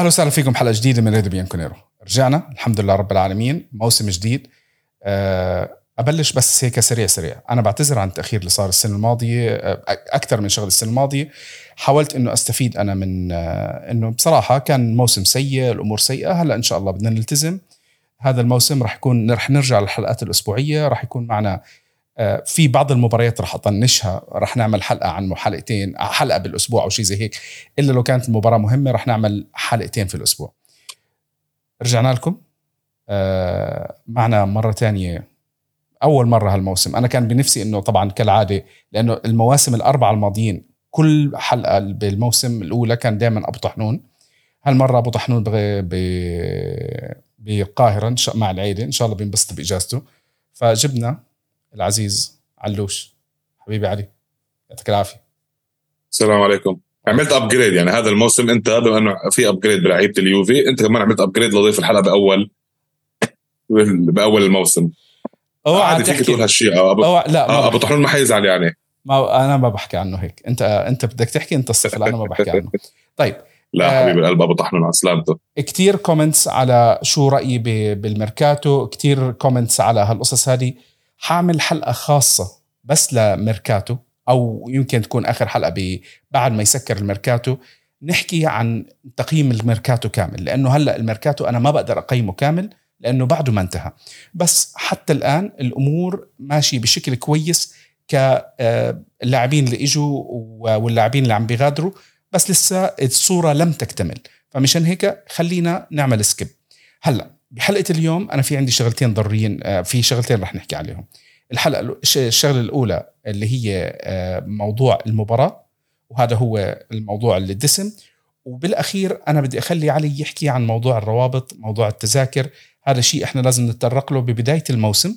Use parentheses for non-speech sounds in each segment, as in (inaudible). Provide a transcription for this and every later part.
أهلا وسهلا فيكم حلقة جديدة من ريدو بيانكونيرو. رجعنا الحمد لله رب العالمين موسم جديد. أه أبلش بس هيك سريع سريع. أنا بعتذر عن التاخير اللي صار السنة الماضية أه، أكثر من شغل السنة الماضية. حاولت إنه أستفيد أنا من أه، إنه بصراحة كان موسم سيء الأمور سيئة. هلأ إن شاء الله بدنا نلتزم. هذا الموسم راح يكون رح نرجع للحلقات الأسبوعية. راح يكون معنا في بعض المباريات راح أطنشها راح نعمل حلقة عن حلقتين حلقة بالأسبوع أو شيء زي هيك إلا لو كانت المباراة مهمة راح نعمل حلقتين في الأسبوع. رجعنا لكم. معنا مرة ثانية أول مرة هالموسم. أنا كان بنفسي إنه طبعا كالعادة لأنه المواسم الأربعة الماضيين كل حلقة بالموسم الأولى كان دائما أبو طحنون. هالمرة أبو طحنون بالقاهره مع العيلة إن شاء الله بينبسط بإجازته. فجبنا العزيز علوش. حبيبي علي يعطيك العافية. السلام عليكم. عملت upgrade يعني هذا الموسم أنت بما إنه في upgrade بلعيبه اليوفي أنت كمان عملت upgrade لضيف الحلقة بأول بأول الموسم. أوعى فيك تقول هالشيء. أبو... أوعى لا آه أبو طحنون ما حيزعل يعني. ما أنا ما بحكي عنه هيك. انت أنت بدك تحكي أنت الصفر أنا ما بحكي عنه. طيب لا آه حبيبي القلب أبو طحنون على سلامته كثير comments على شو رأيي بالميركاتو كثير comments على هالقصص هذه. حاعمل حلقة خاصة بس لميركاتو أو يمكن تكون آخر حلقة بعد ما يسكر الميركاتو. نحكي عن تقييم الميركاتو كامل لأنه هلأ الميركاتو أنا ما بقدر أقيمه كامل لأنه بعده ما انتهى. بس حتى الآن الأمور ماشية بشكل كويس كاللاعبين اللي إجوا واللاعبين اللي عم بيغادروا بس لسه الصورة لم تكتمل. فمشان هيك خلينا نعمل skip هلأ بحلقة اليوم أنا في عندي شغلتين ضروريين آه، في شغلتين رح نحكي عليهم. الحلقة الشغلة الأولى اللي هي آه، موضوع المباراة وهذا هو الموضوع اللي دسم وبالأخير أنا بدي أخلي علي يحكي عن موضوع الروابط موضوع التذاكر. هذا شيء إحنا لازم نتطرق له ببداية الموسم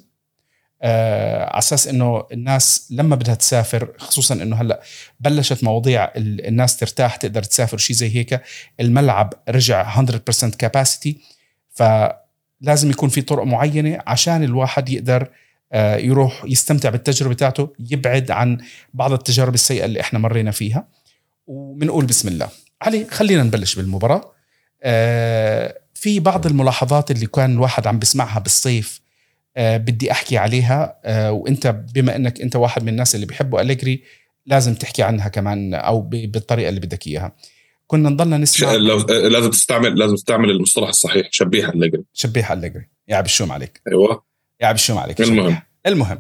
آه على أساس إنه الناس لما بدها تسافر خصوصا إنه هلأ بلشت مواضيع الناس ترتاح تقدر تسافر شيء زي هيك الملعب رجع 100% كاباسيتي فلازم يكون في طرق معينة عشان الواحد يقدر آه يروح يستمتع بالتجربة بتاعته يبعد عن بعض التجارب السيئة اللي إحنا مرينا فيها. وبنقول بسم الله. علي خلينا نبلش بالمباراة. آه في بعض الملاحظات اللي كان الواحد عم بسمعها بالصيف آه بدي أحكي عليها. وأنت بما إنك أنت واحد من الناس اللي بيحبوا أليجري لازم تحكي عنها كمان أو بالطريقة اللي بدك إياها. كنا نضلنا نسمع. لازم تستعمل لازم تستعمل المصطلح الصحيح شبيح أليجري شبيح أليجري يا عب الشوم عليك. أيوه. يا عب الشوم عليك. المهم. شبيح. المهم.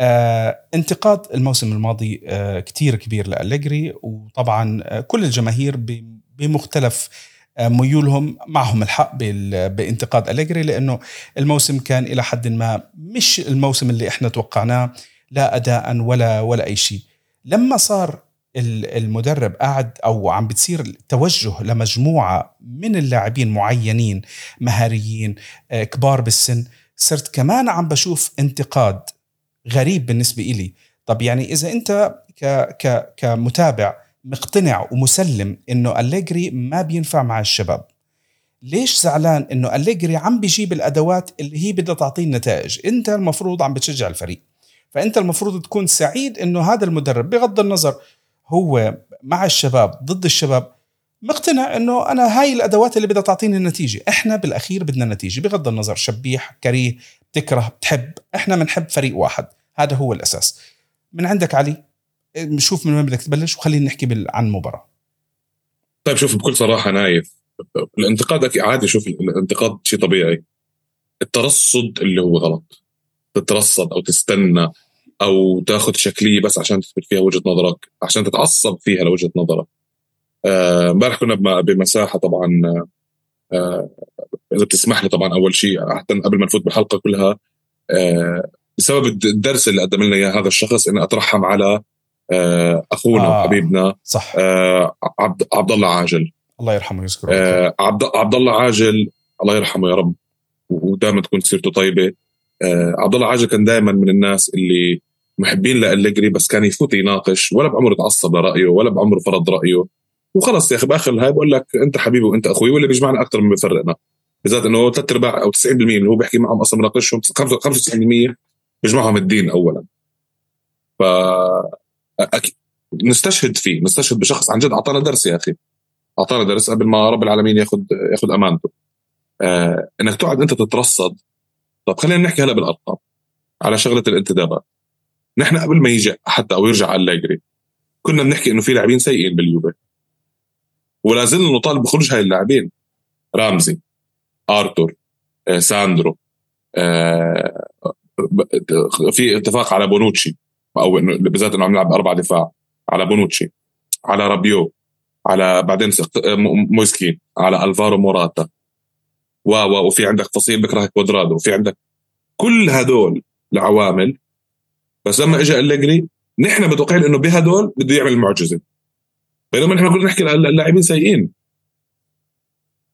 آه انتقاد الموسم الماضي آه كتير كبير لأليجري وطبعا آه كل الجماهير بمختلف ميولهم معهم الحق بانتقاد أليجري لأنه الموسم كان إلى حد ما مش الموسم اللي إحنا توقعناه لا أداء ولا ولا أي شيء. لما صار المدرب قاعد أو عم بتصير توجه لمجموعة من اللاعبين معينين مهاريين آه، كبار بالسن. صرت كمان عم بشوف انتقاد غريب بالنسبة إلي. طب يعني إذا أنت ك ك كمتابع مقتنع ومسلم إنه أليجري ما بينفع مع الشباب ليش زعلان إنه أليجري عم بيجيب الأدوات اللي هي بدها تعطيه النتائج؟ أنت المفروض عم بتشجع الفريق فأنت المفروض تكون سعيد إنه هذا المدرب بغض النظر هو مع الشباب ضد الشباب مقتنع إنه أنا هاي الأدوات اللي بدها تعطيني النتيجة. إحنا بالأخير بدنا نتيجة بغض النظر شبيح كريه تكره بتحب إحنا بنحب فريق واحد. هذا هو الأساس. من عندك علي؟ نشوف من وين بدك تبلش وخلينا نحكي عن المباراة. طيب شوف بكل صراحة نايف الانتقاد عادي شوف الانتقاد شيء طبيعي. الترصد اللي هو غلط. تترصد أو تستنى أو تاخذ شكلية بس عشان تثبت فيها وجهة نظرك عشان تتعصب فيها لوجهة نظرك. آه، امبارح آه كنا بمساحة طبعا آه إذا بتسمح لي طبعا أول شيء حتى قبل ما نفوت بالحلقة كلها آه بسبب الدرس اللي قدم لنا إياه هذا الشخص إني اترحم على آه، أخونا آه وحبيبنا صح. آه عبد عبد الله عاجل. الله يرحمه ويذكره. آه عبد عبد الله عاجل الله يرحمه يا رب ودائما تكون سيرته طيبة. عبد الله عاجل كان دائما من الناس اللي محبين لأليجري بس كان يفوت يناقش ولا بعمره تعصب لرأيه ولا بعمره فرض رأيه. وخلص يا أخي بآخر الهاي بقول لك أنت حبيبي وأنت أخوي واللي بيجمعنا أكثر من بيفرقنا. بالذات إنه ثلاث أرباع أو 90% اللي هو بيحكي معهم أصلا مناقشهم 95% بيجمعهم الدين اولا. ف نستشهد فيه نستشهد بشخص عن جد أعطانا درس يا أخي. أعطانا درس قبل ما رب العالمين ياخذ ياخذ أمانته. آه إنك تقعد أنت تترصد طب خلينا نحكي هلا بالارقام على شغلة الانتدابات. نحن قبل ما يجي حتى أو يرجع أليجري كنا بنحكي إنه في لاعبين سيئين باليوفي. ولا زلنا نطالب بخروج هاي اللاعبين. رامزي آرتور آه، ساندرو آه، في اتفاق على بونوتشي أو بالذات إنه عم نلعب أربع دفاع على بونوتشي على رابيو على بعدين مويسكين على ألفارو موراتا. و وفي عندك فصيل بكره كوادرادو وفي عندك كل هدول العوامل. بس لما اجى أليجري نحن متوقعين إنه بهدول بده يعمل المعجزه بينما نحن كنا نحكي اللاعبين سيئين.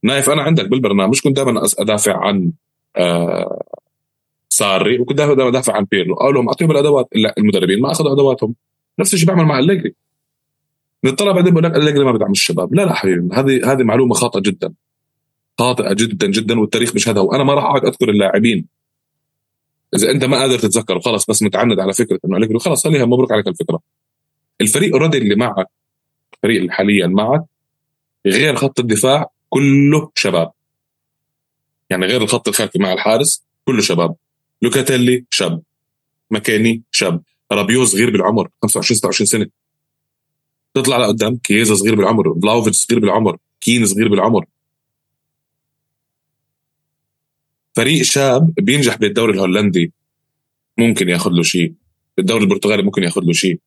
نايف أنا عندك بالبرنامج كنت دائما أدافع عن آه ساري وكنت دائما أدافع عن بيرلو. أقول لهم أعطيهم الأدوات. لا المدربين ما أخذوا أدواتهم. نفس الشيء بعمل مع أليجري. نطلع بعدين بقول لك أليجري ما بدعم الشباب. لا لا حبيبي هذه هذه معلومة خاطئة جدا. خاطئة جدا جدا والتاريخ بيشهدها وأنا ما راح اقعد أذكر اللاعبين. إذا أنت ما قادر تتذكر خلاص بس متعند على فكرة إنه أليجري خلاص خليها مبروك عليك الفكرة. الفريق already اللي معك الفريق اللي حاليا معك غير خط الدفاع كله شباب. يعني غير الخط الخلفي مع الحارس كله شباب. لوكاتيلي شاب. ماكيني شاب. رابيو صغير بالعمر 25 26 سنة. تطلع لقدام كييزا صغير بالعمر فلاوفيتش صغير بالعمر كين صغير بالعمر. فريق شاب بينجح بالدوري الهولندي ممكن ياخذ له شيء. بالدوري البرتغالي ممكن ياخذ له شيء.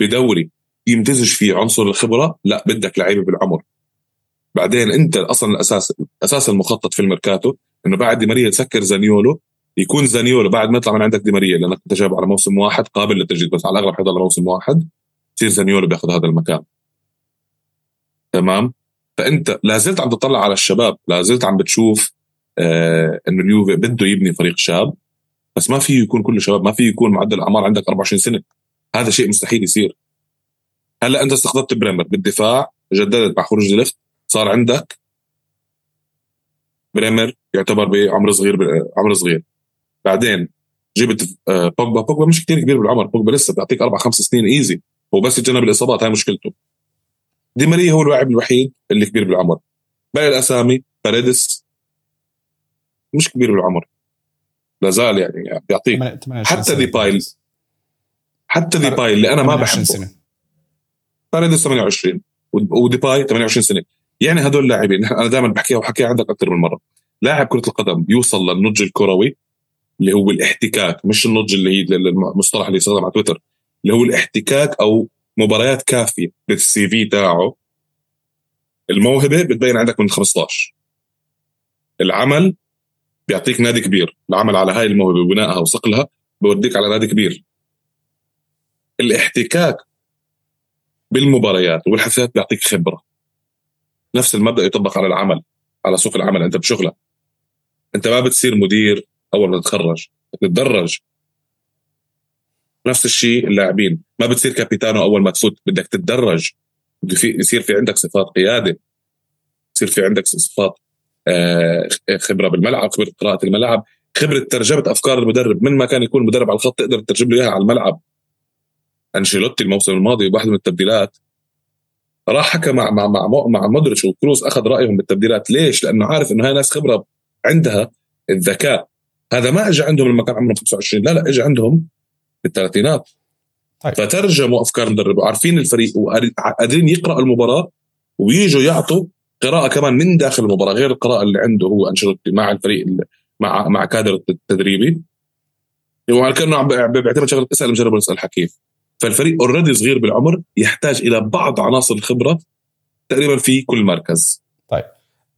بدوري يمتزج فيه عنصر الخبرة لا بدك لعيبة بالعمر. بعدين انت أصلا الأساس أساس المخطط في الميركاتو إنه بعد دي ماريا تسكر زانيولو يكون زانيولو بعد ما يطلع من عندك دي ماريا لأنك انت على موسم واحد قابل للتجديد بس على الأغلب حيضل موسم واحد يصير زانيولو بياخذ هذا المكان. تمام؟ فأنت لا زلت عم تطلع على الشباب لا زلت عم بتشوف إنه اليوفي بده يبني فريق شاب بس ما فيه يكون كله شباب ما فيه يكون معدل اعمار عندك 24 سنة. هذا شيء مستحيل يصير. هلأ أنت استقدمت بريمر بالدفاع جددت مع خروج ديليخت صار عندك بريمر يعتبر بعمر صغير عمر صغير. بعدين جبت آه، بوجبا. بوجبا مش كثير كبير بالعمر بوجبا لسه بيعطيك أربع خمس سنين easy هو بس يتجنب الإصابات هاي مشكلته. دي ماريا هو اللاعب الوحيد اللي كبير بالعمر. باقي الاسامي باريدس مش كبير بالعمر. لا زال يعني بيعطيك حتى ديباي حتى ديباي اللي أنا ما بحبه. سنة. باريدس 28 وديباي 28 سنة. يعني هدول اللاعبين (laughs) أنا دائما بحكيها وحكيها عندك أكثر من مرة. لاعب كرة القدم يوصل للنضج الكروي اللي هو الاحتكاك. مش النضج اللي هي المصطلح اللي يستخدم على تويتر. اللي هو الاحتكاك أو مباريات كافية. بال CV تاعه. الموهبة بتبين عندك من 15 العمل بيعطيك نادي كبير. العمل على هاي الموهبه وبنائها وصقلها بوديك على نادي كبير. الاحتكاك بالمباريات والحفلات بيعطيك خبرة. نفس المبدأ يطبق على العمل على سوق العمل. أنت بشغلك. أنت ما بتصير مدير أول ما تتخرج. تتدرج نفس الشيء اللاعبين. ما بتصير كابيتانو أول ما تفوت. بدك تتدرج. بده يصير في عندك صفات قيادة. يصير في عندك صفات خبرة بالملعب خبرة قراءة الملعب خبرة ترجمة أفكار المدرب. من ما كان يكون مدرب على الخط تقدر تترجم له إياها على الملعب. أنشيلوتي الموسم الماضي بواحده من التبديلات. راح حكى مع مع مع مع مودريتش وكروز أخذ رأيهم بالتبديلات. ليش؟ لأنه عارف إنه هاي ناس خبرة عندها الذكاء. هذا ما اجى عندهم لما كان عمرهم 25 لا لا اجى عندهم بالثلاثينات. طيب. فترجموا أفكار المدرب. وعارفين الفريق وقادرين يقرأوا المباراة ويجوا يعطوا قراءة كمان من داخل المباراة غير القراءة اللي عنده هو أنشيلوتي مع الفريق مع مع كادر التدريبي. وكانه بيعتمد شغلة إسأل مجرب اسال حكيف فالفريق اوريدي صغير بالعمر يحتاج إلى بعض عناصر الخبرة تقريبا في كل مركز. طيب.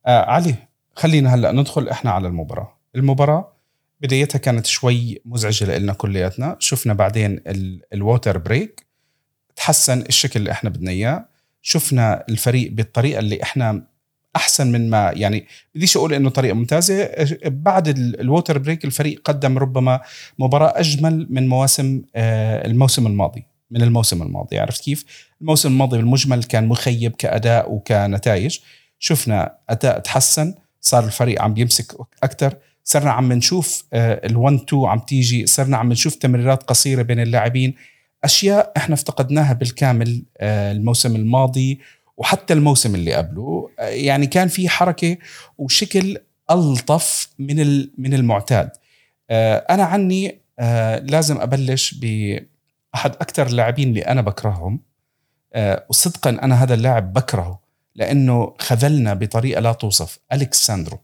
آه علي خلينا هلأ ندخل إحنا على المباراة. المباراة بدايتها كانت شوي مزعجة لنا كلياتنا. شفنا بعدين ال water break تحسن الشكل اللي إحنا بدنا إياه. شفنا الفريق بالطريقة اللي إحنا أحسن من ما يعني بديش أقول إنه طريقة ممتازة. بعد ال water break الفريق قدم ربما مباراة أجمل من مواسم آه، الموسم الماضي من الموسم الماضي. عرفت كيف؟ الموسم الماضي بالمجمل كان مخيب كأداء وكنتائج. شفنا أداء تحسن صار الفريق عم بيمسك أكثر صرنا عم نشوف ال1 2 عم تيجي. صرنا عم نشوف تمريرات قصيرة بين اللاعبين. أشياء إحنا افتقدناها بالكامل آه، الموسم الماضي. وحتى الموسم اللي قبله يعني كان في حركة وشكل ألطف من من المعتاد. أنا عني لازم أبلش باحد أكثر اللاعبين اللي أنا بكرههم. وصدقا أنا هذا اللاعب بكرهه لأنه خذلنا بطريقة لا توصف. ألكساندرو.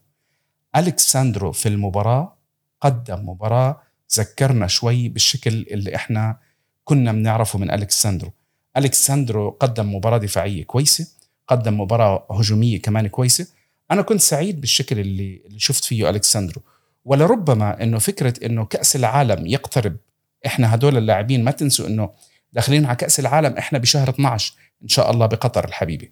ألكساندرو في المباراة قدم مباراة ذكرنا شوي بالشكل اللي إحنا كنا بنعرفه من ألكساندرو. الكساندرو قدم مباراة دفاعية كويسة قدم مباراة هجومية كمان كويسة. أنا كنت سعيد بالشكل اللي اللي شفت فيه الكساندرو ولربما إنه فكرة إنه كأس العالم يقترب إحنا هدول اللاعبين ما تنسوا إنه داخلين على كأس العالم إحنا بشهر 12 إن شاء الله بقطر الحبيبه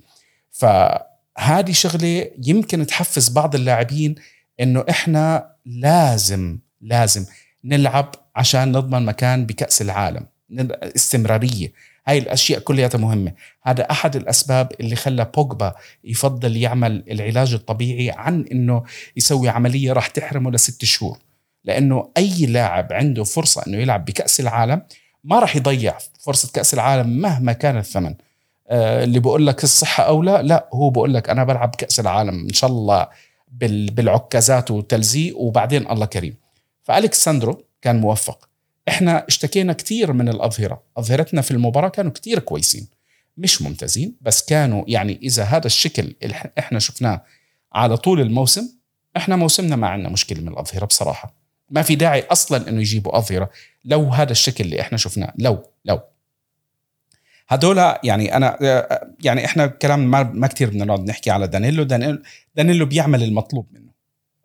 فهذه شغلة يمكن تحفز بعض اللاعبين إنه إحنا لازم لازم نلعب عشان نضمن مكان بكأس العالم استمرارية. هاي الأشياء كلها مهمة. هذا أحد الأسباب اللي خلى بوجبا يفضل يعمل العلاج الطبيعي عن إنه يسوي عملية راح تحرمه لست شهور. لأنه أي لاعب عنده فرصة إنه يلعب بكأس العالم ما راح يضيع فرصة كأس العالم مهما كان الثمن. آه اللي بقول لك الصحة اولى لا هو بقول لك أنا بلعب كأس العالم إن شاء الله بالعكازات والتلزيق وبعدين الله كريم. فالكساندرو كان موفق. إحنا اشتكينا كثير من الأظهرة. أظهرتنا في المباراة كانوا كثير كويسين. مش ممتازين بس كانوا يعني إذا هذا الشكل اللي إحنا شفناه على طول الموسم إحنا موسمنا ما عندنا مشكلة من الأظهرة بصراحة. ما في داعي أصلا إنه يجيبوا أظهرة لو هذا الشكل اللي إحنا شفناه. لو لو. هدول يعني أنا يعني إحنا كلام ما, ما كثير بدنا نقعد نحكي على دانيلو. دانيلو دانيلو بيعمل المطلوب منه. آه،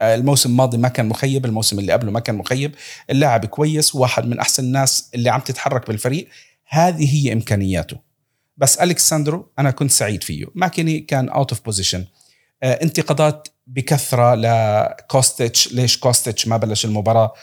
الموسم الماضي ما كان مخيب الموسم اللي قبله ما كان مخيب. اللاعب كويس واحد من أحسن الناس اللي عم تتحرك بالفريق. هذه هي إمكانياته. بس الكساندرو أنا كنت سعيد فيه. ماكيني كان out of position انتقادات بكثرة لكوستيتش ليش كوستيتش ما بلش المباراة؟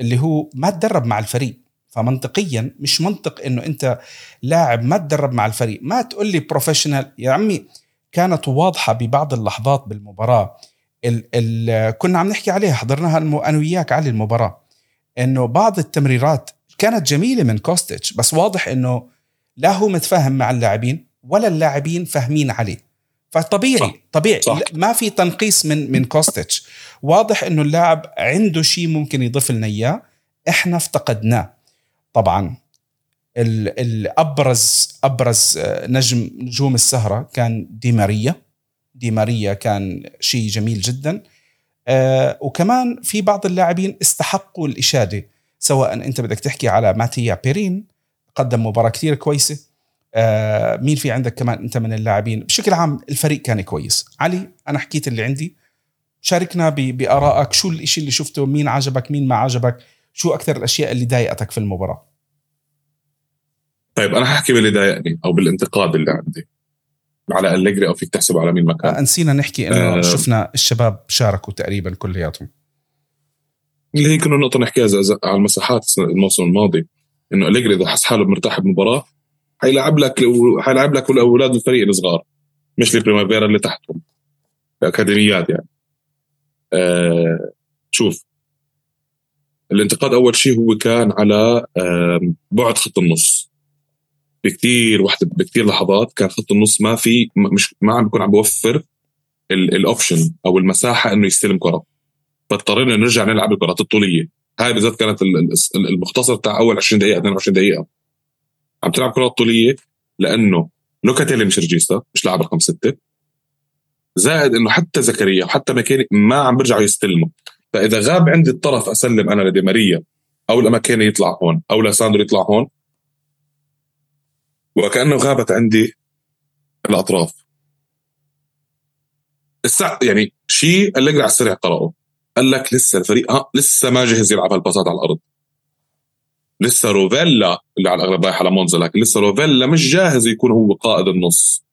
اللي هو ما تدرب مع الفريق. فمنطقيا مش منطق إنه أنت لاعب ما تدرب مع الفريق. ما تقول لي professional يا عمي كانت واضحة ببعض اللحظات بالمباراة. ال ال كنا عم نحكي عليها حضرناها أنا وياك على المباراة إنه بعض التمريرات كانت جميلة من كوستيتش بس واضح إنه لا هو متفاهم مع اللاعبين ولا اللاعبين فاهمين عليه فطبيعي صح. طبيعي صح. ما في تنقيص من من كوستيتش واضح إنه اللاعب عنده شيء ممكن يضيف لنا إياه إحنا افتقدناه طبعا الابرز أبرز آه، نجم نجوم السهرة كان دي ماريا دي ماريا كان شيء جميل جدا. آه وكمان في بعض اللاعبين استحقوا الإشادة سواء أنت بدك تحكي على ماتيا بيرين قدم مباراة كثير كويسة. آه مين في عندك كمان أنت من اللاعبين؟ بشكل عام الفريق كان كويس. علي أنا حكيت اللي عندي. شاركنا بآرائك شو الإشي اللي شفته؟ مين عجبك؟ مين ما عجبك؟ شو أكثر الأشياء اللي ضايقتك في المباراة؟ طيب أنا ححكي باللي ضايقني أو بالانتقاد اللي عندي. على أليجري أو فيك تحسبه على مين ما كان. آه نسينا نحكي إنه آه شفنا الشباب شاركوا تقريبا كلياتهم. اللي هي كنا نقطة نحكيها على المساحات الموسم الماضي إنه أليجري إذا حس حاله مرتاح بمباراة حيلعب لك حيلعب لك أولاد الفريق الصغار مش البريمافيرا اللي تحتهم الأكاديميات يعني. آه شوف الانتقاد أول شيء هو كان على آه بعد خط النص. بكثير وحدة بكثير لحظات كان خط النص ما في مش ما عم بيكون عم بوفر ال option أو المساحة إنه يستلم كرة. فاضطرينا نرجع نلعب الكرات الطولية. هاي بالذات كانت المختصر تاع أول 20 دقيقة 22 دقيقة. عم تلعب كرات طولية لأنه لوكاتيلي مش regista مش لاعب رقم ستة. زائد إنه حتى زكريا وحتى ماكيني ما عم بيرجعوا يستلموا. فإذا غاب عندي الطرف أسلم أنا لدي ماريا أو لماكيني يطلع هون أو لساندرو يطلع هون وكأنه غابت عندي الأطراف. الساعة يعني شيء أليجري على السريع قرأه. قال لك لسه الفريق ها لسه ما جهز يلعب هالباصات على الأرض. لسه روفيلا اللي على الأغلب رايح على مونزا لكن لسه روفيلا مش جاهز يكون هو قائد النص.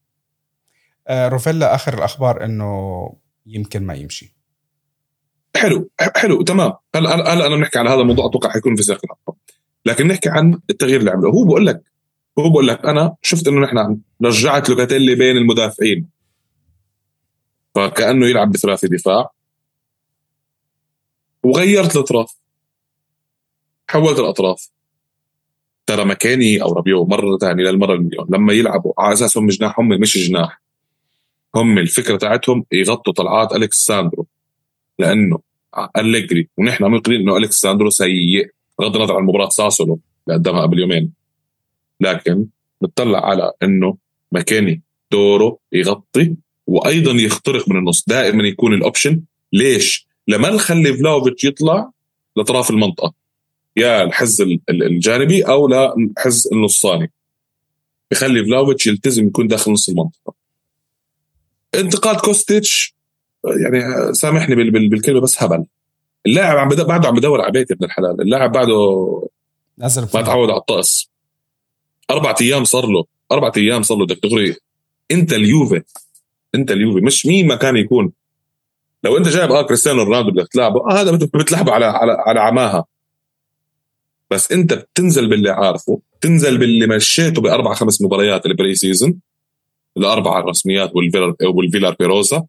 آه روفيلا آخر الأخبار إنه يمكن ما يمشي. حلو حلو تمام. هلا هلا أنا بنحكي على هذا الموضوع؟ أتوقع حيكون في سياق الأخبار. لكن نحكي عن التغيير اللي عمله. هو بقول لك هو بقول لك أنا شفت إنه نحن رجعت لوكاتيلي بين المدافعين. فكأنه يلعب بثلاثي دفاع. وغيرت الأطراف. حولت الأطراف. ترى مكاني أو ربيو مرة ثانية للمرة المليون. لما يلعبوا على أساس هم جناح هم مش جناح. هم الفكرة تاعتهم يغطوا طلعات الكس ساندرو لأنه أليجري ونحن مقرين إنه الكس ساندرو سيء بغض النظر عن مباراة ساسولو اللي قدمها قبل يومين. لكن نطلع على إنه ماكيني دوره يغطي وأيضا يخترق من النص. دائما يكون ال option ليش؟ لما نخلي فلاوفيتش يطلع لأطراف المنطقة. يا الحز الجانبي أو للحز النصاني بخلي فلاوفيتش يلتزم يكون داخل نص المنطقة. انتقاد كوستيتش يعني سامحني بالكلمة بس هبل. اللاعب عم بعده عم بدور على بيت ابن الحلال. اللاعب بعده نزل ما تعود على الطقس. أربع أيام صار له أربع أيام صار له دغري أنت اليوفي أنت اليوفي مش مين ما كان يكون. لو أنت جايب آه كريستيانو رونالدو بدك تلعبه آه هذا بتلعبه على على على عماها. بس أنت بتنزل باللي عارفه تنزل باللي مشيته بأربع خمس مباريات ال pre season الاربعه الرسميات والفيلار والفيلار بيروزا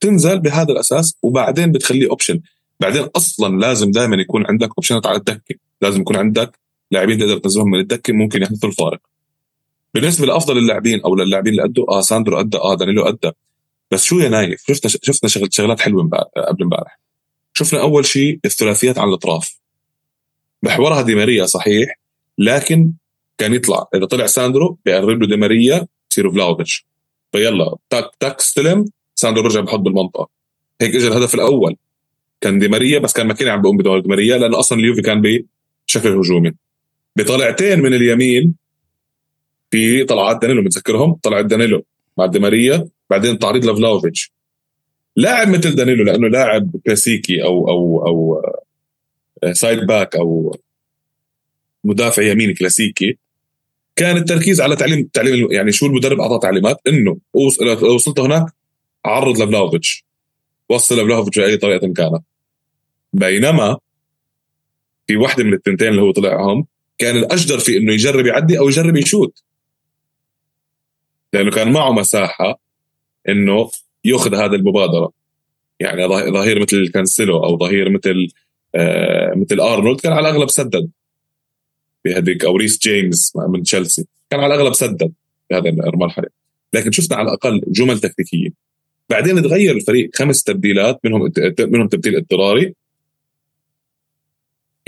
تنزل بهذا الأساس وبعدين بتخليه option بعدين أصلا لازم دائما يكون عندك option ات على الدكه لازم يكون عندك لاعبين تقدر تنزلهم من الدكة ممكن يحدثوا الفارق. بالنسبة لأفضل اللاعبين أو للاعبين اللي أدوا آه ساندرو أدى آه دانيلو أدى. بس شو يا نايف؟ شفنا شفنا شغلات شغلات حلوة قبل امبارح. شفنا أول شيء الثلاثيات على الأطراف. محورها دي ماريا صحيح لكن كان يطلع. إذا طلع ساندرو بيقرب له دي ماريا بصير فلاوفيتش. فيلا تاك تاك استلم ساندرو رجع بحط بالمنطقة. هيك اجى الهدف الأول. كان دي ماريا بس كان ماكيني عم بيقوم بدور دي ماريا لأنه أصلا اليوفي كان بشكل هجومي. بطلعتين من اليمين في طلعات دانيلو بتذكرهم طلعت دانيلو مع دي ماريا بعدين تعريض لفلاوفيتش لاعب مثل دانيلو لأنه لاعب كلاسيكي أو أو أو side back أو مدافع يمين كلاسيكي كان التركيز على تعليم تعليم يعني شو المدرب أعطاه تعليمات؟ إنه وصلت هناك عرض لفلاوفيتش وصل لفلاوفيتش بأي طريقة كانت. بينما في واحدة من التنتين اللي هو طلعهم كان الأجدر في إنه يجرب يعدي أو يجرب يشوت. لأنه كان معه مساحة إنه يأخذ هذا المبادرة. يعني ظهير مثل كانسيلو أو ظهير مثل آه مثل أرنولد كان على الأغلب سدد. بهذيك أو ريس جيمس من تشيلسي كان على الأغلب سدد بهذا المرحله لكن شفنا على الأقل جمل تكتيكية. بعدين تغير الفريق خمس تبديلات منهم منهم تبديل اضطراري.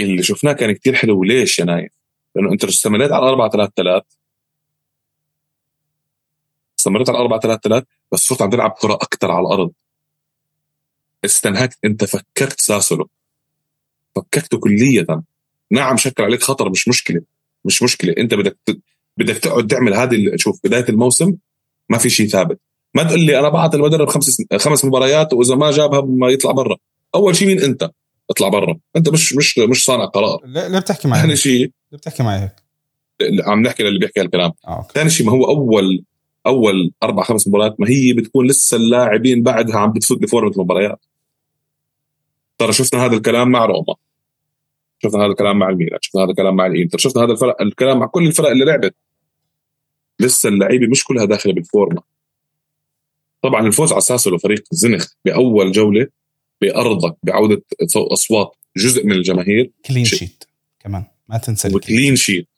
اللي شفناه كان كتير حلو. ليش يا نايف؟ لأنه أنت استمريت على 4 3 3 استمريت على 4 3 3 بس صرت عم تلعب كرة أكثر على الأرض. استنهكت أنت فككت ساسولو. فككته كليا. نعم شكل عليك خطر مش مشكلة. مش مشكلة. أنت بدك بدك تقعد تعمل هذه شوف بداية الموسم ما في شيء ثابت. ما تقول لي أنا بعت المدرب خمس خمس مباريات وإذا ما جابها ما يطلع برا. أول شيء مين أنت؟ اطلع برا. انت مش مش مش صانع قرار. ليه بتحكي معي. ثاني شيء ليه بتحكي معي. هيك عم نحكي للي بيحكي هالكلام. آه، ثاني شيء ما هو أول أول أربع خمس مباريات ما هي بتكون لسه اللاعبين بعدها عم بتفوت بفورمة المباريات. ترى شفنا هذا الكلام مع روما. شفنا هذا الكلام مع الميلان. شفنا هذا الكلام مع الإنتر. شفنا هذا الفرق الكلام مع كل الفرق اللي لعبت. لسه اللعيبة مش كلها داخلة بالفورمة. طبعا الفوز على ساسولو فريق زنخ بأول جولة. بأرضك بعودة أصوات جزء من الجماهير. clean sheet كمان ما تنسى و clean sheet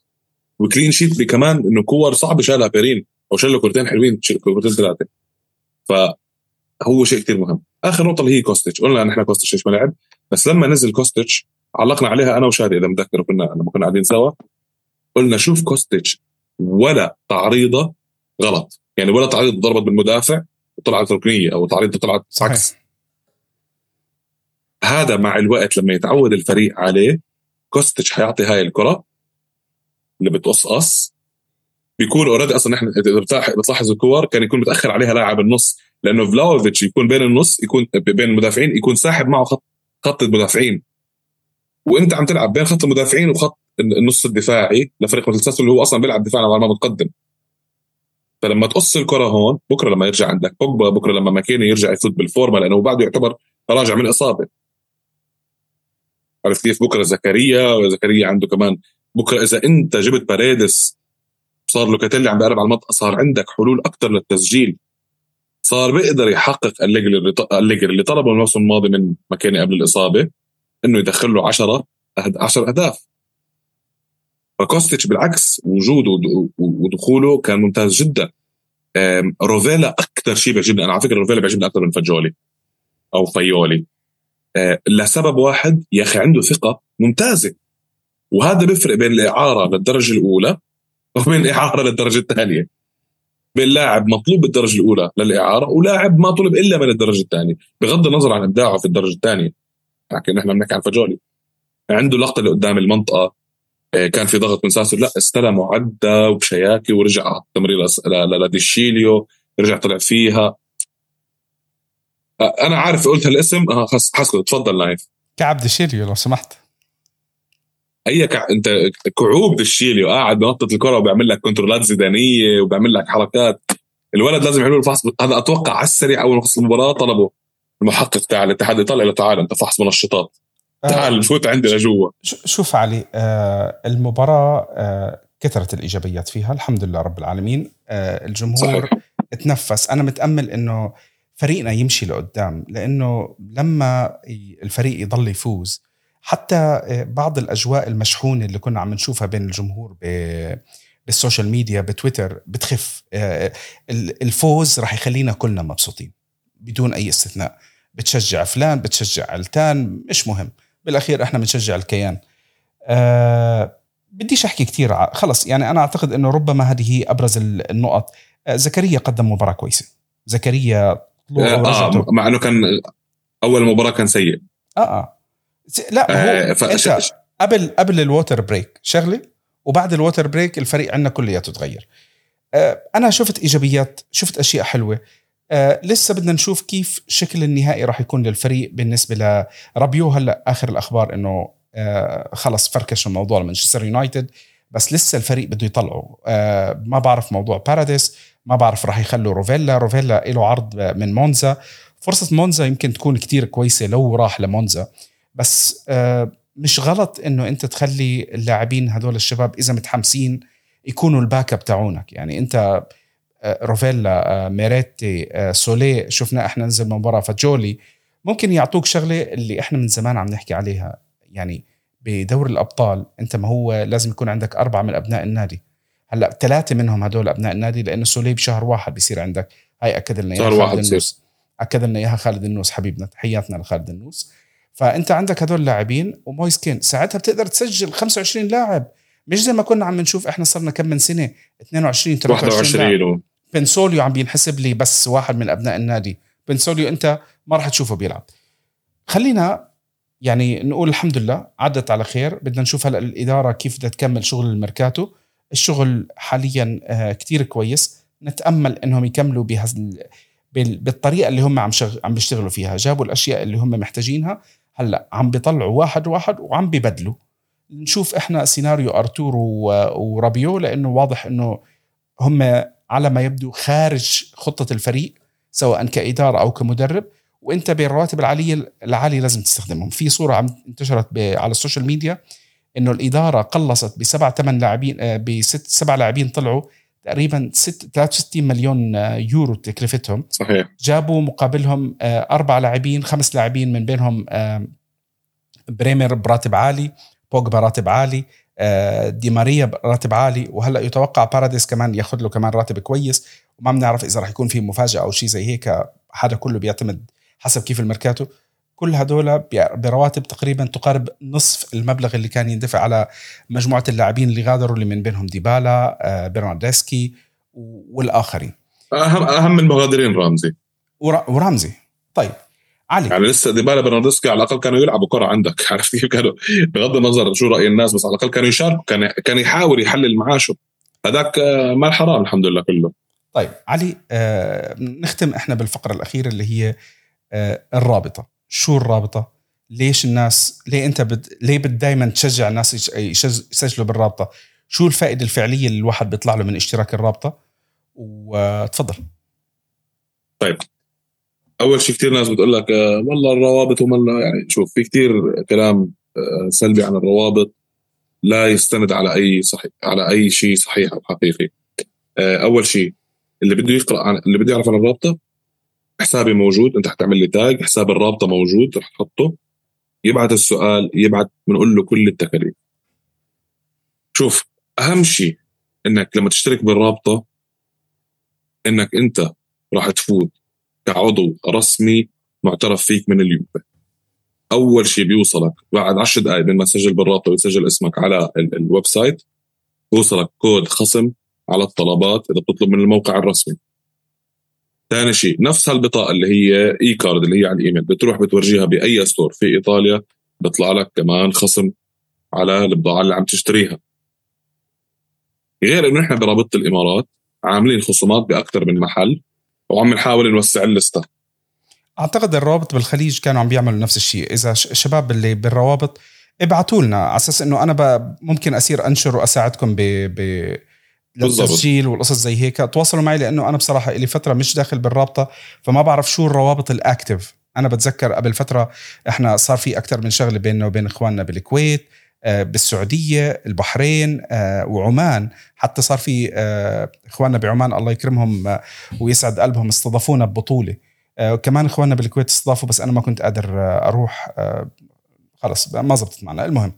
و clean sheet بكمان إنه كور صعبه شالها بيرين أو شال كورتين حلوين كورتين ثلاثة. فهو شيء كثير مهم. آخر نقطة اللي هي كوستيتش. قلنا نحن كوستيتش إيش ما لعب بس لما نزل كوستيتش علقنا عليها أنا وشادي إذا متذكر كنا لما كنا قاعدين سوا. قلنا شوف كوستيتش ولا تعريضة غلط. يعني ولا تعريض ضربت بالمدافع وطلعت ركنية أو تعريض طلعت عكس. هذا مع الوقت لما يتعود الفريق عليه كوستيتش حيعطي هاي الكرة اللي بتقصقص. بيكون already أصلا نحن بتلاحظ الكور كان يكون متأخر عليها لاعب النص لأنه فلاوفيتش يكون بين النص يكون بين المدافعين يكون ساحب معه خط خط المدافعين. وأنت عم تلعب بين خط المدافعين وخط النص الدفاعي لفريق مثل اللي هو أصلا بيلعب دفاع على متقدم. فلما تقص الكرة هون بكرة لما يرجع عندك بوجبا بكرة لما ماكيني يرجع يفوت بالفورمة لأنه بعده يعتبر راجع من إصابة. عرفت كيف؟ بكرة زكريا وزكريا عنده كمان بكرة إذا أنت جبت باريدس صار لوكاتيلي عم بيقرب على المنطقة صار عندك حلول أكثر للتسجيل. صار بيقدر يحقق أليجري اللي طلبه الموسم الماضي من مكيني قبل الإصابة إنه يدخل له 10 10 أهداف. فكوستيتش بالعكس وجوده ودخوله كان ممتاز جدا. روفيلا أكثر شيء بيعجبني أنا على فكرة روفيلا بيعجبني أكثر من فجولي أو فيولي. لسبب واحد يا أخي عنده ثقة ممتازة. وهذا بيفرق بين الإعارة للدرجة الأولى وبين الإعارة للدرجة الثانية. بين لاعب مطلوب بالدرجة الأولى للإعارة ولاعب ما طلب إلا من الدرجة الثانية. بغض النظر عن إبداعه في الدرجة الثانية. لكن نحن بنحكي عن فجولي عنده لقطه اللي قدام المنطقة. آه، كان في ضغط من ساسولو استلم وعدى وبشياكي ورجع على التمرير لديشيليو رجع طلع فيها. آه، أنا عارف قلت هالاسم. آه خلص حسكت تفضل نايف. كعب ديشيليو لو سمحت. أي كع... أنت كعوب بالشيليو قاعد بنطط الكرة وبيعمل لك كنترولات زيدانية وبيعمل لك حركات. الولد لازم يعملوا له فحص هذا أتوقع على السريع أول ما خلص المباراة طلبوا المحقق تاع الاتحاد يطلع له تعال أنت فحص منشطات تعال فوت عندي لجوا. شوف علي آه المباراة آه كثرت الإيجابيات فيها الحمد لله رب العالمين. آه الجمهور صحيح. تنفس. أنا متأمل أنه فريقنا يمشي لقدام لأنه لما الفريق يضل يفوز حتى آه، بعض الأجواء المشحونة اللي كنا عم نشوفها بين الجمهور بال social media بتويتر بتخف. آه، ال- الفوز راح يخلينا كلنا مبسوطين بدون أي استثناء. بتشجع فلان بتشجع علتان مش مهم. بالأخير إحنا بنشجع الكيان. أه بديش أحكي كثير خلص يعني أنا أعتقد إنه ربما هذه هي أبرز ال- النقط. آه زكريا قدم مباراة كويسة. زكريا آه ورجعته مع إنه كان أول مباراة كان سيء. آه آه. لا آه هو فش... انت قبل قبل ال water break شغله وبعد ال water break الفريق عندنا كلياته تغير. آه أنا شفت إيجابيات شفت أشياء حلوة. آه لسه بدنا نشوف كيف شكل النهائي راح يكون للفريق بالنسبة لرابيو. هلا آخر الأخبار إنه آه خلص فركش الموضوع لمانشستر يونايتد بس لسه الفريق بده يطلعه. آه ما بعرف موضوع باراديس ما بعرف راح يخلوا روفيلا. روفيلا له عرض من مونزا. فرصة مونزا يمكن تكون كتير كويسة لو راح لمونزا. بس آه مش غلط إنه أنت تخلي اللاعبين هدول الشباب إذا متحمسين يكونوا ال backup تاعونك. يعني أنت آه، روفيلا آه، ميريتي سوليه شفنا إحنا نزل مباراة فجولي ممكن يعطوك شغلة اللي إحنا من زمان عم نحكي عليها. يعني بدوري الأبطال أنت ما هو لازم يكون عندك أربعة من أبناء النادي. هلأ ثلاثة منهم هدول أبناء النادي لأنه سوليه بشهر واحد بيصير عندك. هاي أكد لنا شهر اياها واحد خالد بصير. النوس. أكد لنا إياها خالد النوس حبيبنا تحياتنا لخالد النوس. فأنت عندك هدول لاعبين ومويس كين. ساعتها بتقدر تسجل 25 لاعب. مش زي ما كنا عم نشوف إحنا صرنا كم من سنة؟ 22 23 لاعب. 21 و... بنسوليو عم بينحسب لي بس واحد من أبناء النادي. بنسوليو أنت ما راح تشوفه بيلعب. خلينا يعني نقول الحمد لله عدت على خير. بدنا نشوف هلأ الإدارة كيف بدها تكمل شغل الميركاتو. الشغل حاليا آه، كتير كويس. نتأمل إنهم يكملوا بهز بال- بالطريقة اللي هم عم شغ... عم بيشتغلوا فيها. جابوا الأشياء اللي هم محتاجينها. هلأ عم بيطلعوا واحد واحد وعم بيبدلوا. نشوف إحنا سيناريو أرتور و- ورابيو لأنه واضح إنه هم على ما يبدو خارج خطة الفريق سواء كإدارة أو كمدرب. وإنت بالرواتب العاليه العالية لازم تستخدمهم. في صورة عم انتشرت ب- على ال social media. إنه الإدارة قلصت بسبع ثمان لاعبين آه، بست سبع لاعبين طلعوا تقريبا ست 63 مليون آه، يورو تكلفتهم. صحيح. جابوا مقابلهم آه، أربع لاعبين خمس لاعبين من بينهم بريمر براتب عالي بوجبا راتب عالي دي ماريا راتب عالي وهلأ يتوقع باراديس كمان ياخذ له كمان راتب كويس. وما بنعرف إذا راح يكون في مفاجأة أو شيء زي هيك هذا كله بيعتمد حسب كيف الميركاتو. كل هدول برواتب تقريبا تقارب نصف المبلغ اللي كان يندفع على مجموعة اللاعبين اللي غادروا اللي من بينهم ديبالا آه، برناردسكي والآخرين. اهم أهم المغادرين رامزي. ور- ورمزي طيب علي. يعني لسه ديبالا برناردسكي على الأقل كانوا يلعبوا كرة عندك. (laughs) عرفت كيف كانوا؟ بغض النظر شو رأي الناس بس على الأقل كانوا يشاركوا كان كان يحاول يحلل معاشه هذاك آه، مال حرام الحمد لله كله. طيب علي آه نختم إحنا بالفقرة الأخيرة اللي هي آه الرابطة. شو الرابطة؟ ليش الناس ليه أنت بد... ليه بد دائما تشجع الناس يسجلوا بالرابطة؟ شو الفائدة الفعلية اللي الواحد بيطلع له من اشتراك الرابطة؟ وتفضل. أول شيء كثير ناس بتقول لك آه، والله الروابط وما يعني شوف في كثير كلام آه، سلبي عن الروابط لا يستند على أي صحيح على أي شيء صحيح أو حقيقي. آه، أول شيء اللي بده يقرأ عن اللي بده يعرف عن الرابطة حسابي موجود انت حتعمل لي tag حساب الرابطة موجود رح تحطه يبعت السؤال يبعت بنقول له كل التكاليف شوف أهم شيء إنك لما تشترك بالرابطة إنك أنت راح تفوت كعضو رسمي معترف فيك من اليوفي أول شيء بيوصلك بعد 10 دقائق من ما تسجل بالرابطة وتسجل اسمك على ال website بيوصلك كود خصم على الطلبات إذا بتطلب من الموقع الرسمي. ثاني شيء نفس هالبطاقة اللي هي e-card اللي هي على الإيميل بتروح بتورجيها بأي store في إيطاليا بيطلع لك كمان خصم على البضاعة اللي عم تشتريها. غير إنه إحنا برابطة الإمارات عاملين خصومات باكثر من محل وعم نحاول نوسع اللستة. أعتقد الروابط بالخليج كانوا عم بيعملوا نفس الشيء. إذا الشباب اللي بالروابط ابعتوا لنا على أساس إنه أنا ممكن اصير أنشر وأساعدكم ب, ب... للتسجيل والقصص زي هيك. تواصلوا معي لأنه أنا بصراحة لي فترة مش داخل بالرابطة فما بعرف شو الروابط الاكتف أنا بتذكر قبل فترة إحنا صار في أكثر من شغلة بيننا وبين إخواننا بالكويت آه، بالسعودية البحرين آه، وعمان. حتى صار في آه، إخواننا بعمان الله يكرمهم ويسعد قلبهم استضافونا ببطولة. وكمان إخواننا بالكويت استضافوا بس أنا ما كنت قادر أروح خلص ما زبطت معنا. المهم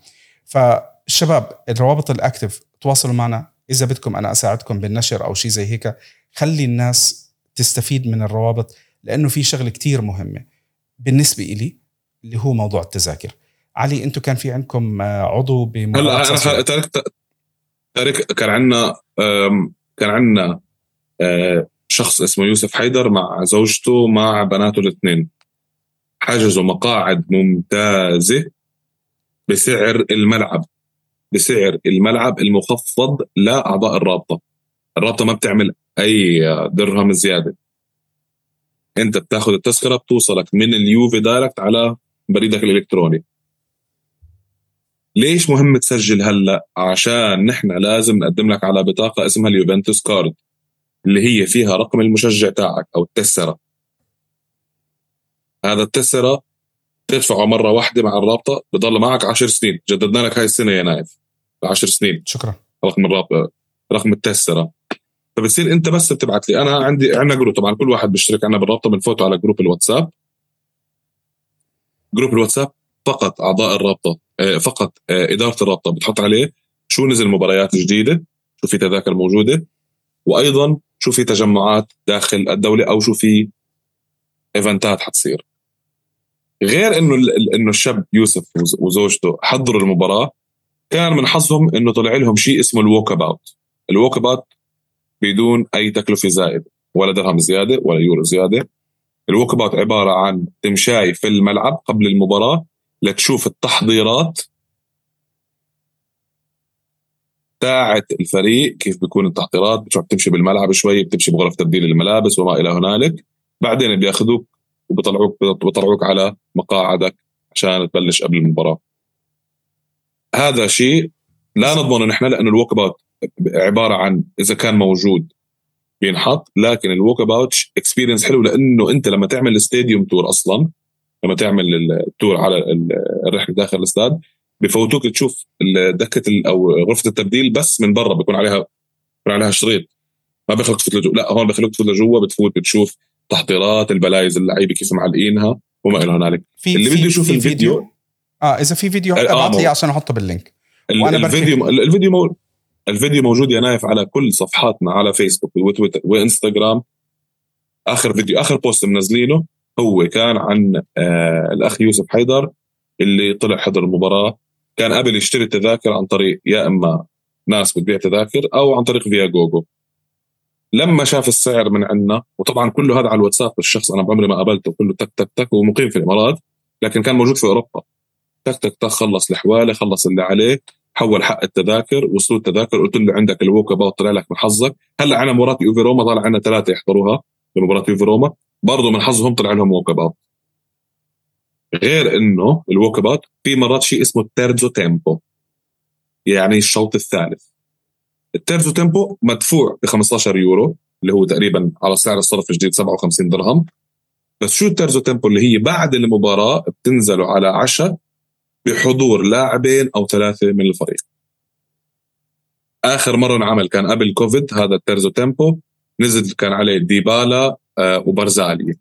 فالشباب الروابط الاكتف تواصلوا معنا. إذا بدكم أنا أساعدكم بالنشر أو شيء زي هيك خلي الناس تستفيد من الروابط لأنه في شغلة كتير مهمة بالنسبة إلي اللي هو موضوع التذاكر. علي أنتم كان في عندكم آه، عضو هلا أنا تارك تارك كان عندنا كان عندنا آه، شخص اسمه يوسف حيدر مع زوجته مع بناته الاثنين. حجزوا مقاعد ممتازة بسعر الملعب. بسعر الملعب المخفض لأعضاء الرابطة. الرابطة ما بتعمل أي درهم زيادة. أنت بتاخذ التذكرة بتوصلك من اليوفي direct على بريدك الإلكتروني. ليش مهم تسجل هلا؟ عشان نحن لازم نقدم لك على بطاقة اسمها اليوفنتوس card اللي هي فيها رقم المشجع تاعك أو ال tessera هذا ال tessera تدفعه مرة واحدة مع الرابطة بضل معك 10 سنين. جددنا لك هاي السنة يا نايف. 10 سنين. شكرا. رقم الرابطه رقم ال tessera فبتصير أنت بس بتبعت لي. أنا عندي عندنا group طبعا كل واحد بيشترك عنا بالرابطة بنفوته على group الواتساب. group الواتساب فقط أعضاء الرابطة آه، فقط آه، إدارة الرابطة. بتحط عليه شو نزل مباريات جديدة شو في تذاكر موجودة وأيضا شو في تجمعات داخل الدولة أو شو في إيفنتات حتصير. غير إنه إنه الشاب يوسف وزوجته حضروا المباراة كان من حظهم إنه طلع لهم شيء اسمه ال walkabout ال walkabout بدون أي تكلفة زائدة ولا درهم زيادة ولا يورو زيادة. ال walkabout عبارة عن تمشاي في الملعب قبل المباراة لتشوف التحضيرات تاعت الفريق كيف بيكون التحضيرات. بتروح تمشي بالملعب شوي بتمشي بغرف تبديل الملابس وما إلى هنالك. بعدين بياخذوك وبطلعوك بطلعوك على مقاعدك عشان تبلش قبل المباراة. هذا شيء لا نضمن نحن لأنه ال walkabout عبارة عن إذا كان موجود بينحط لكن ال walkabout experience حلو لأنه أنت لما تعمل ال stadium tour أصلا لما تعمل ال tour على الرحلة داخل الأستاد بفوتوك تشوف دكة أو غرفة التبديل بس من برا بيكون عليها بيكون عليها شريط. ما بيخلوك تفوت لجوا لا هون بيخلوك تفوت لجوا بتفوت بتشوف تحضيرات البلايز اللعيبة كيف معلقينها وما إلى هنالك. اللي بده يشوف الفيديو فيديو. آه إذا في فيديو ابعث آه لي عشان أحطه بال link. وأنا الفيديو الفيديو مو... الفيديو موجود يا نايف على كل صفحاتنا على فيسبوك وتويتر وإنستغرام. آخر فيديو آخر post منزلينه هو كان عن آه الأخ يوسف حيدر اللي طلع حضر المباراة. كان قبل يشتري التذاكر عن طريق يا إما ناس بتبيع تذاكر أو عن طريق Viagogo. لما شاف السعر من عندنا وطبعا كله هذا على الواتساب الشخص أنا بعمري ما قابلته كله تك تك تك ومقيم في الإمارات لكن كان موجود في أوروبا. تك تك تك خلص الحواله خلص اللي عليه حول حق التذاكر وصلوا التذاكر قلت له عندك ال walkabout طلع لك من حظك. هلا عنا مباراة يوفي روما طلع عنا ثلاثة يحضروها بمباراه يوفي روما. برضه من حظهم طلع لهم walkabout غير إنه ال walkabout في مرات شيء اسمه ال terzo tempo. يعني الشوط الثالث. ال terzo tempo مدفوع ب 15 يورو اللي هو تقريبا على سعر الصرف الجديد 57 درهم. بس شو ال terzo tempo اللي هي بعد المباراة بتنزلوا على عشاء؟ بحضور لاعبين أو ثلاثة من الفريق. آخر مرة انعمل كان قبل كوفيد هذا ال terzo tempo. نزل كان عليه ديبالا آه، وبرزالي.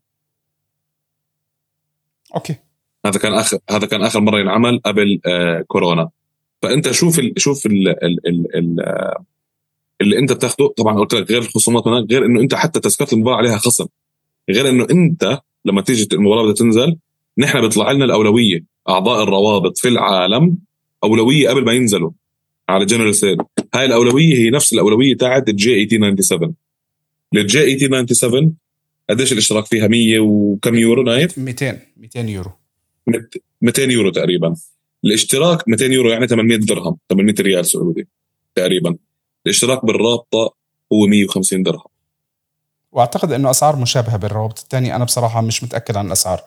okay. هذا كان آخر هذا كان آخر مرة ينعمل قبل آه، كورونا. فأنت شوف ال شوف ال ال ال ال اللي أنت بتاخده. طبعا قلت لك غير الخصومات هناك غير إنه أنت حتى تذكرة المباراة عليها خصم. غير إنه أنت لما تيجي المباراة بدها تنزل نحن بيطلع لنا الأولوية. أعضاء الروابط في العالم أولوية قبل ما ينزلوا على general sale هاي الأولوية هي نفس الأولوية تاعت ال J eighteen 97 ال J eighteen 97 قديش الاشتراك فيها؟ 100 وكم يورو نايف؟ 200 200 يورو. 200 يورو تقريبا. الاشتراك 200 يورو يعني 800 درهم 800 ريال سعودي تقريبا. الاشتراك بالرابطة هو 150 درهم. وأعتقد إنه أسعار مشابهة بالروابط. الثانية أنا بصراحة مش متأكد عن الأسعار.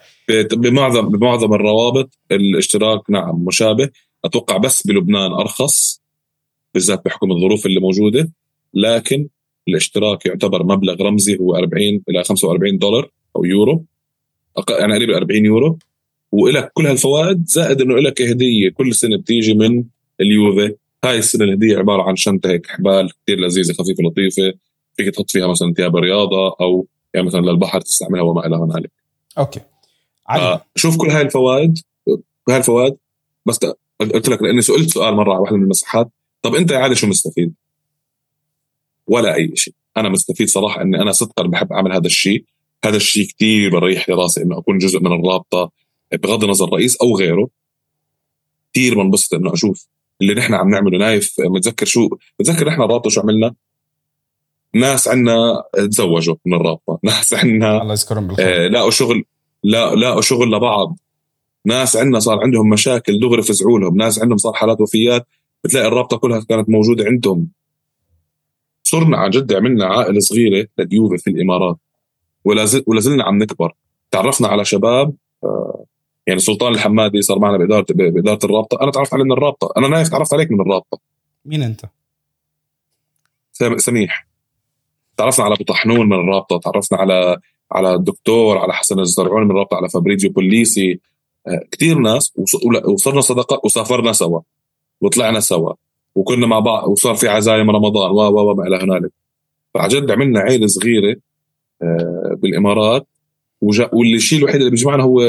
بمعظم بمعظم الروابط الاشتراك نعم مشابه. أتوقع بس بلبنان أرخص بالذات بحكم الظروف اللي موجودة. لكن الاشتراك يعتبر مبلغ رمزي هو 40 إلى 45 دولار أو يورو. يعني قريب 40 يورو. ولك كل هالفوائد زائد إنه لك هدية. كل سنة بتيجي من اليوفي. هاي السنة الهدية عبارة عن شنطة هيك حبال كثير لذيذة خفيفة لطيفة. فيك تحط فيها مثلا ثياب رياضة أو يعني مثلا للبحر تستعملها وما إلى ذلك. okay. علي. شوف كل هاي الفوائد هاي الفوائد. بس قلت لك لأني سئلت سؤال مرة على واحدة من المساحات. طب أنت يا علي شو مستفيد؟ ولا أي شيء. أنا مستفيد صراحة إني أنا صدقا بحب أعمل هذا الشيء. هذا الشيء كثير بريح لي راسي إنه أكون جزء من الرابطة. بغض النظر رئيس أو غيره كثير بنبسط إنه أشوف اللي نحن عم نعمله. نايف متذكر شو متذكر نحن الرابطة شو عملنا؟ ناس عندنا تزوجوا من الرابطة. (laughs) ناس عندنا الله يذكرهم بالخير. آه لاقوا شغل لا لاقوا شغل لبعض. ناس عندنا صار عندهم مشاكل دغري فزعوا لهم. ناس عندهم صار حالات وفيات بتلاقي الرابطة كلها كانت موجودة عندهم. صرنا عن جد عملنا عائلة صغيرة لديوفي في الإمارات. ولا زلنا عم نكبر. تعرفنا على شباب آه يعني سلطان الحمادي صار معنا بإدارة بإدارة الرابطة. أنا تعرفت عليه من الرابطة. أنا نايف تعرفت عليك من الرابطة. مين أنت؟ سميح. تعرفنا على أبو طحنون من الرابطة تعرفنا على على الدكتور على حسن الزرعوني من الرابطة على فابريزيو بوليسي. آه، كثير ناس وصرنا صداقه وسافرنا سوا وطلعنا سوا وكنا مع بعض وصار في عزايم رمضان و و ما إلى هنالك. فعن جد عملنا عيلة صغيرة آه، بالإمارات واللي الشيء الوحيد اللي بيجمعنا هو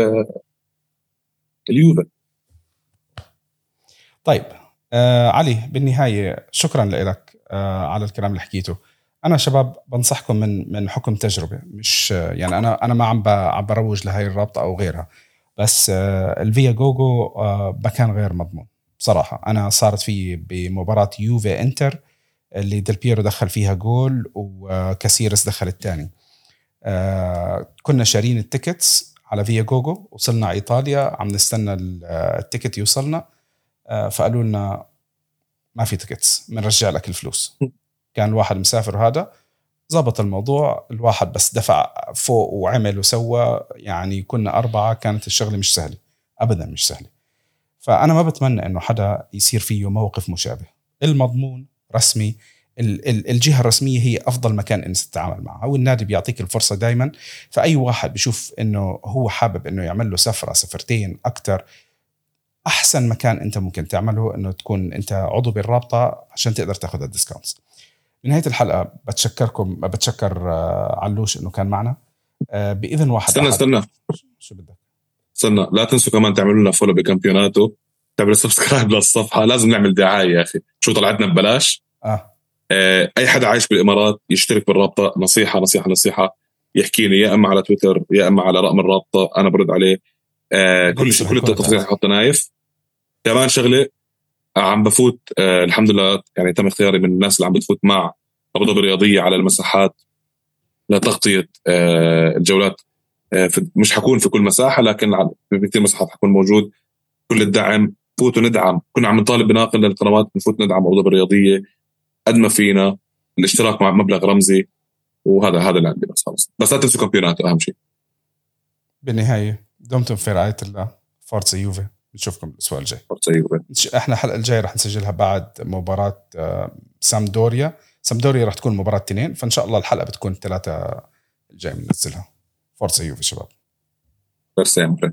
اليوفي. طيب آه علي بالنهاية شكرا لك آه على الكلام اللي حكيته. أنا شباب بنصحكم من من حكم تجربة مش يعني أنا أنا ما عم عم بروج لهي الرابطة أو غيرها بس آه ال Viagogo آه مكان غير مضمون بصراحة. أنا صارت في بمباراة يوفي إنتر اللي ديل بيرو دخل فيها جول وكاسيرس دخل الثاني آه كنا شارين ال tickets على Viagogo وصلنا إيطاليا عم نستنى ال ticket يوصلنا. فقالوا لنا ما في تيكتس بنرجع لك الفلوس. (laughs) كان الواحد مسافر وهذا زبط الموضوع الواحد بس دفع فوق وعمل وسوى يعني كنا أربعة كانت الشغلة مش سهلة أبدا مش سهلة. فأنا ما بتمنى أنه حدا يصير فيه موقف مشابه. المضمون رسمي الجهة الرسمية هي أفضل مكان إنك تتعامل معها والنادي بيعطيك الفرصة دائما فأي واحد بيشوف إنه هو حابب إنه يعمل له سفرة سفرتين أكثر أحسن مكان أنت ممكن تعمله إنه تكون أنت عضو بالرابطة عشان تقدر تاخذ ال discounts. بنهايه الحلقة بتشكركم بتشكر آه، علوش إنه كان معنا. آه، بإذن واحد استنى استنى. شو بدك؟ استنى لا تنسوا كمان تعملوا لنا follow بكامبيوناتو. تعملوا subscribe (laughs) للصفحة لازم نعمل دعاية يا أخي. شو طلعتنا ببلاش؟ آه. آه، أي حدا عايش بالإمارات يشترك بالرابطة. نصيحة نصيحة نصيحة. يحكي لي يا أما على تويتر يا أما على رقم الرابطة. أنا برد عليه. آه كل شيء كل التفاصيل حط نايف كمان شغلة عم بفوت آه الحمد لله يعني تم اختياري من الناس اللي عم بتفوت مع ابو ظبي الرياضيه على المساحات لتغطيه آه الجولات. آه مش حكون في كل مساحة لكن في كثير مساحات حكون موجود. كل الدعم فوتوا ندعم. كنا عم نطالب بناقل للقنوات نفوت ندعم ابو ظبي الرياضيه قد ما فينا الاشتراك مع مبلغ رمزي. وهذا هذا اللي عندي بس خلص بس لا تنسوا كامبيونات أهم شيء. بالنهاية دمتم في رعاية الله. Forza Juve. نشوفكم الأسبوع الجاي. يوفي إحنا الحلقة الجاية رح نسجلها بعد مباراة آه، سامدوريا. سامدوريا رح تكون مباراة اثنين فإن شاء الله الحلقة بتكون ثلاثة الجاي بننزلها. Forza Juve شباب. per sempre